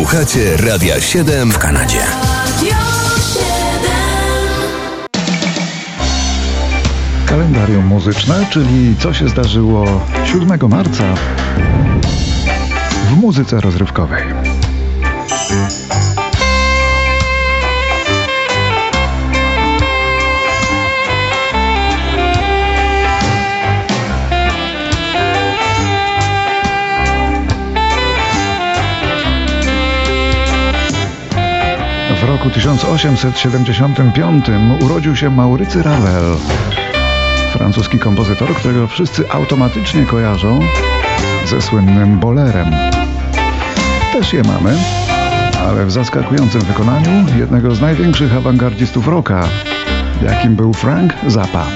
Słuchacie Radia 7 w Kanadzie. Kalendarium muzyczne, czyli co się zdarzyło 7 marca w muzyce rozrywkowej. W roku 1875 urodził się Maurycy Ravel, francuski kompozytor, którego wszyscy automatycznie kojarzą ze słynnym bolerem. Też je mamy, ale w zaskakującym wykonaniu jednego z największych awangardzistów rocka, jakim był Frank Zappa.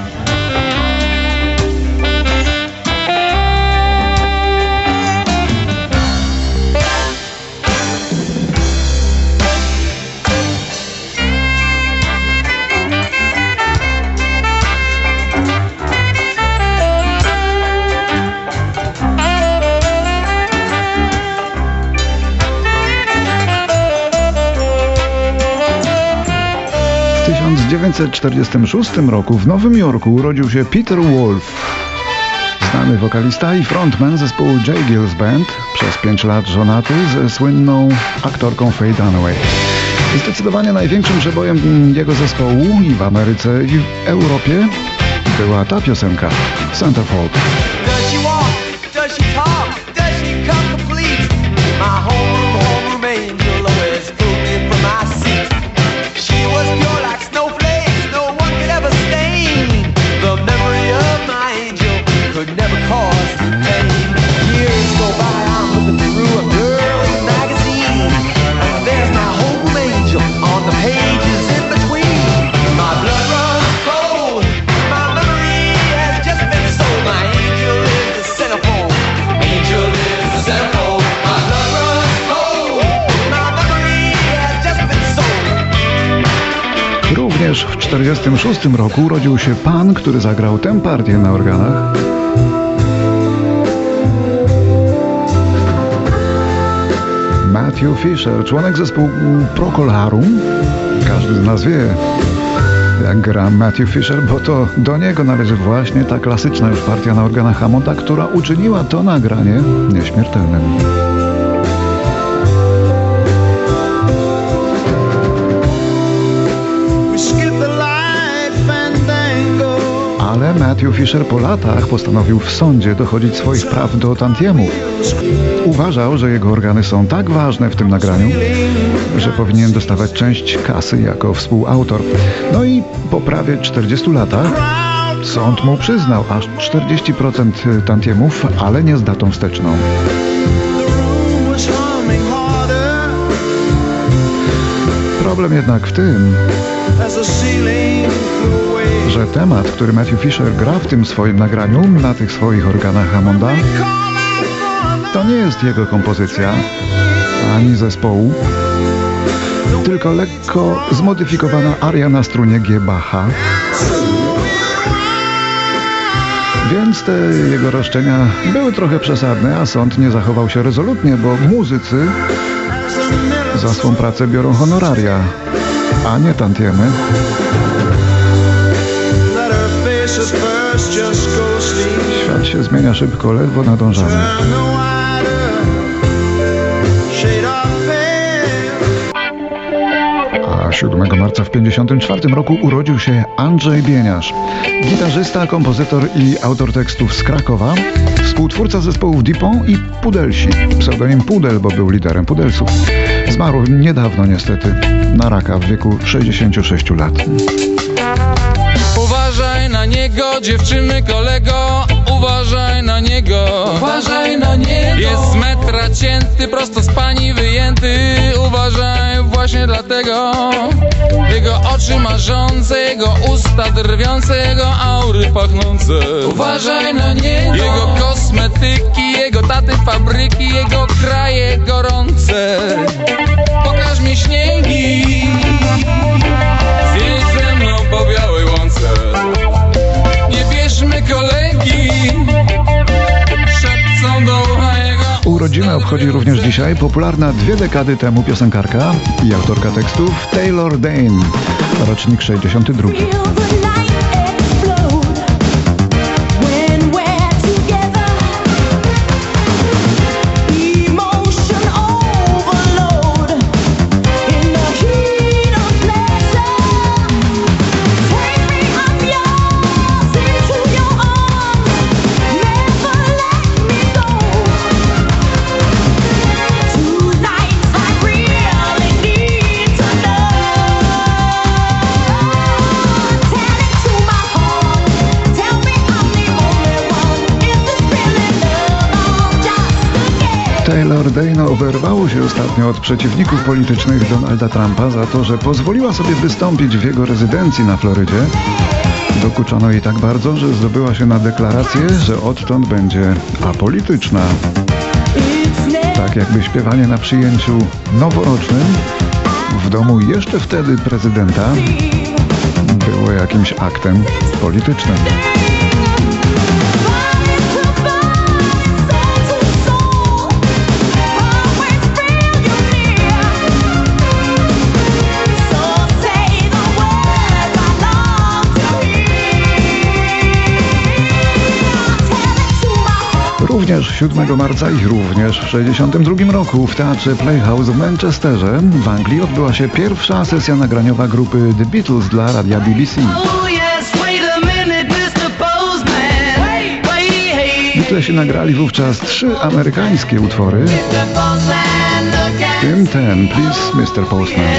1946 roku w Nowym Jorku urodził się Peter Wolf, znany wokalista i frontman zespołu J. Gills Band, przez 5 lat żonaty ze słynną aktorką Faye Dunaway. Zdecydowanie największym przebojem jego zespołu i w Ameryce i w Europie była ta piosenka Centerfold. Również w 1946 roku urodził się pan, który zagrał tę partię na organach. Matthew Fisher, członek zespołu Procol Harum. Każdy z nas wie, jak gra Matthew Fisher, bo to do niego należy właśnie ta klasyczna już partia na organach Hammonda, która uczyniła to nagranie nieśmiertelnym. Matthew Fisher po latach postanowił w sądzie dochodzić swoich praw do tantiemów. Uważał, że jego organy są tak ważne w tym nagraniu, że powinien dostawać część kasy jako współautor. No i po prawie 40 latach sąd mu przyznał aż 40% tantiemów, ale nie z datą wsteczną. Problem jednak w tym, że temat, który Matthew Fisher gra w tym swoim nagraniu, na tych swoich organach Hammonda, to nie jest jego kompozycja, ani zespołu, tylko lekko zmodyfikowana aria na strunie G Bacha. Więc te jego roszczenia były trochę przesadne, a sąd nie zachował się rezolutnie, bo muzycy za swą pracę biorą honoraria, a nie tantiemy. Świat się zmienia szybko, ledwo nadążamy. A 7 marca w 1954 roku urodził się Andrzej Bieniasz. Gitarzysta, kompozytor i autor tekstów z Krakowa, współtwórca zespołów Dipon i Pudelsi. Pseudonim Pudel, bo był liderem Pudelsów. Zmarł niedawno niestety na raka w wieku 66 lat. Uważaj na niego, dziewczyny kolego, uważaj na niego. Uważaj na niego. Jest z metra cięty, prosto z pani wyjęty. Uważaj właśnie dlatego. Jego oczy marzące, jego usta drwiące, jego aury pachnące. Uważaj na niego. Jego kosmetyki, jego taty fabryki, jego kraje gorące. Pokaż mi śniegi. Urodziny obchodzi również dzisiaj popularna dwie dekady temu piosenkarka i autorka tekstów Taylor Dane, rocznik 62. Dane oberwało się ostatnio od przeciwników politycznych Donalda Trumpa za to, że pozwoliła sobie wystąpić w jego rezydencji na Florydzie. Dokuczono jej tak bardzo, że zdobyła się na deklarację, że odtąd będzie apolityczna. Tak jakby śpiewanie na przyjęciu noworocznym w domu jeszcze wtedy prezydenta było jakimś aktem politycznym. Również 7 marca i również w 1962 roku w teatrze Playhouse w Manchesterze w Anglii odbyła się pierwsza sesja nagraniowa grupy The Beatles dla radia BBC. Beatlesi nagrali wówczas trzy amerykańskie utwory, w tym ten Please Mr. Postman.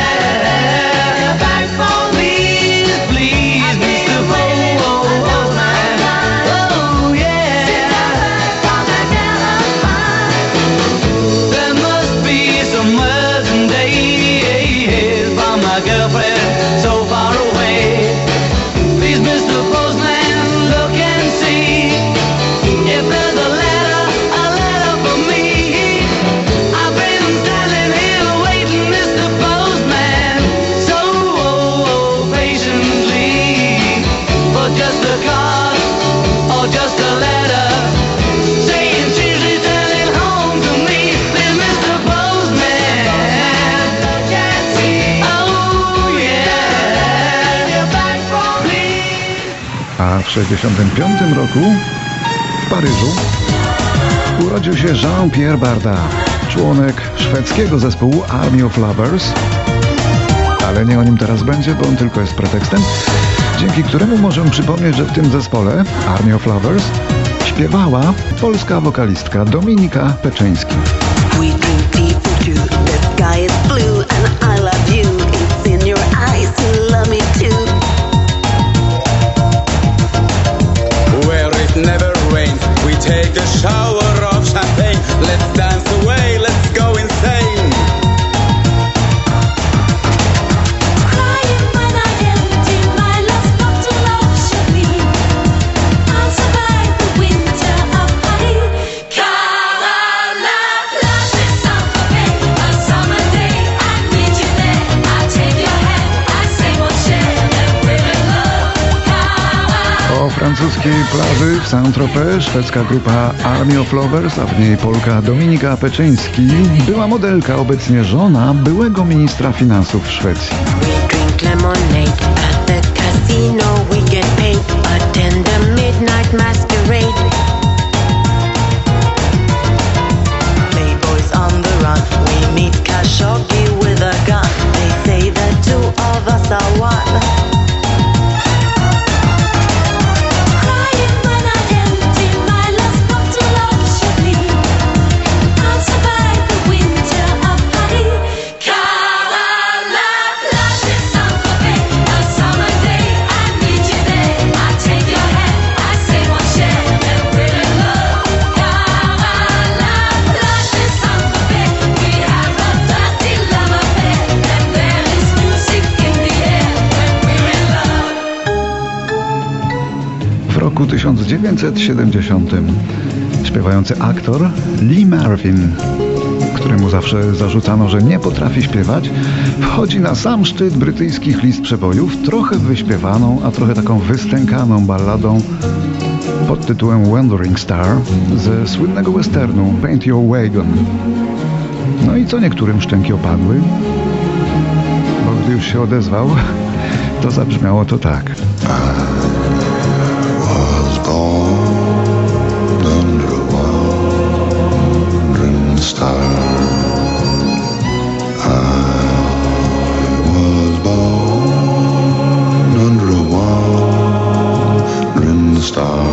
my girlfriend. A w 1965 roku w Paryżu urodził się Jean-Pierre Barda, członek szwedzkiego zespołu Army of Lovers. Ale nie o nim teraz będzie, bo on tylko jest pretekstem, dzięki któremu możemy przypomnieć, że w tym zespole Army of Lovers śpiewała polska wokalistka Dominika Peczyński. Francuskiej plaży w Saint-Tropez szwedzka grupa Army of Lovers, a w niej Polka Dominika Peczyński, była modelka, obecnie żona byłego ministra finansów Szwecji. We 1970 śpiewający aktor Lee Marvin, któremu zawsze zarzucano, że nie potrafi śpiewać, wchodzi na sam szczyt brytyjskich list przebojów trochę wyśpiewaną, a trochę taką wystękaną balladą pod tytułem Wandering Star ze słynnego westernu Paint Your Wagon. No i co niektórym szczęki opadły, bo gdy już się odezwał, to zabrzmiało to tak. Star.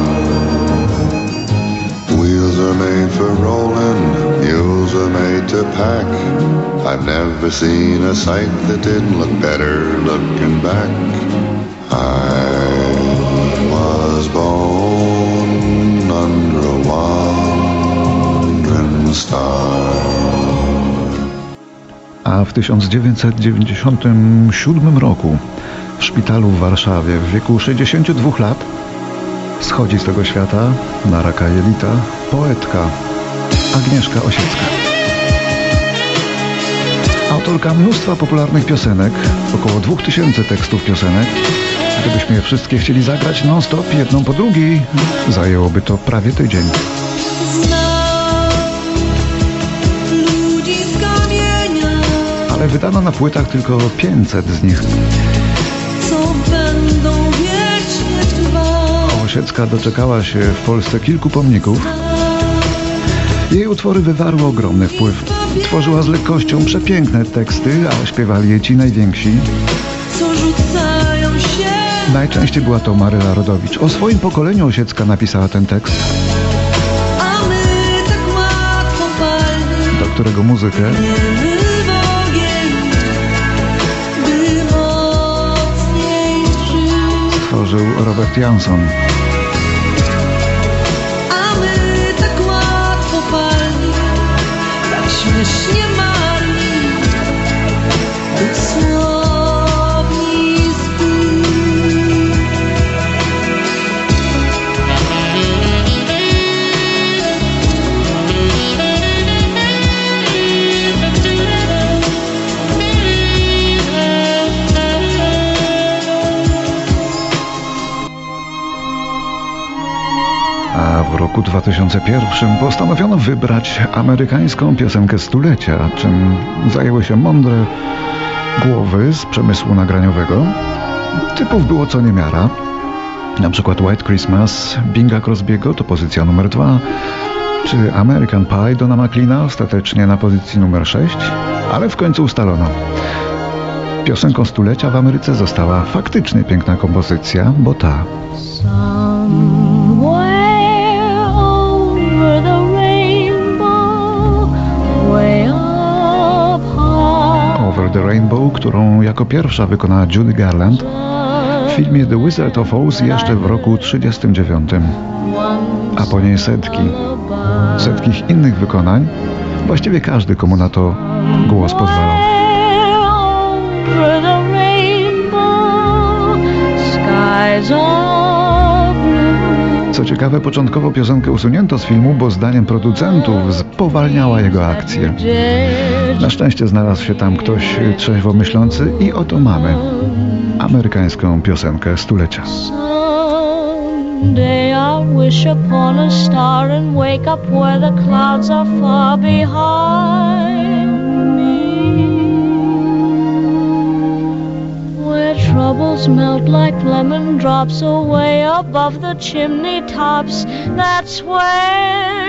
Wheels are made for rolling, mules are made to pack. I've never seen a sight that didn't look better looking back. I was born under a wandering star. A w 1997 roku w szpitalu w Warszawie w wieku 62 lat schodzi z tego świata na raka jelita poetka Agnieszka Osiecka. Autorka mnóstwa popularnych piosenek, około 2000 tekstów piosenek. Gdybyśmy je wszystkie chcieli zagrać non-stop, jedną po drugiej, zajęłoby to prawie tydzień. Ale wydano na płytach tylko 500 z nich. Osiecka doczekała się w Polsce kilku pomników. Jej utwory wywarły ogromny wpływ. Tworzyła z lekkością przepiękne teksty, a śpiewali jej ci najwięksi. Najczęściej była to Maryla Rodowicz. O swoim pokoleniu Osiecka napisała ten tekst, tak do którego muzykę w ogień, by mocniej żyć. tworzył Robert Jansson. 2001 postanowiono wybrać amerykańską piosenkę stulecia, czym zajęły się mądre głowy z przemysłu nagraniowego. Typów było co niemiara. Na przykład White Christmas Binga Crosby'ego to pozycja numer dwa, czy American Pie Dona McLeana ostatecznie na pozycji numer 6, ale w końcu ustalono. Piosenką stulecia w Ameryce została faktycznie piękna kompozycja, bo ta. Somewhere Over the Rainbow, którą jako pierwsza wykonała Judy Garland w filmie The Wizard of Oz jeszcze w roku 1939, a po niej setki, setki innych wykonań, właściwie każdy, komu na to głos pozwalał. Skies. Co ciekawe, początkowo piosenkę usunięto z filmu, bo zdaniem producentów spowalniała jego akcję. Na szczęście znalazł się tam ktoś trzeźwo myślący i oto mamy amerykańską piosenkę stulecia. Someday I'll wish upon a star and wake up where the clouds are far behind Where melt like lemon drops away above the chimney tops. That's where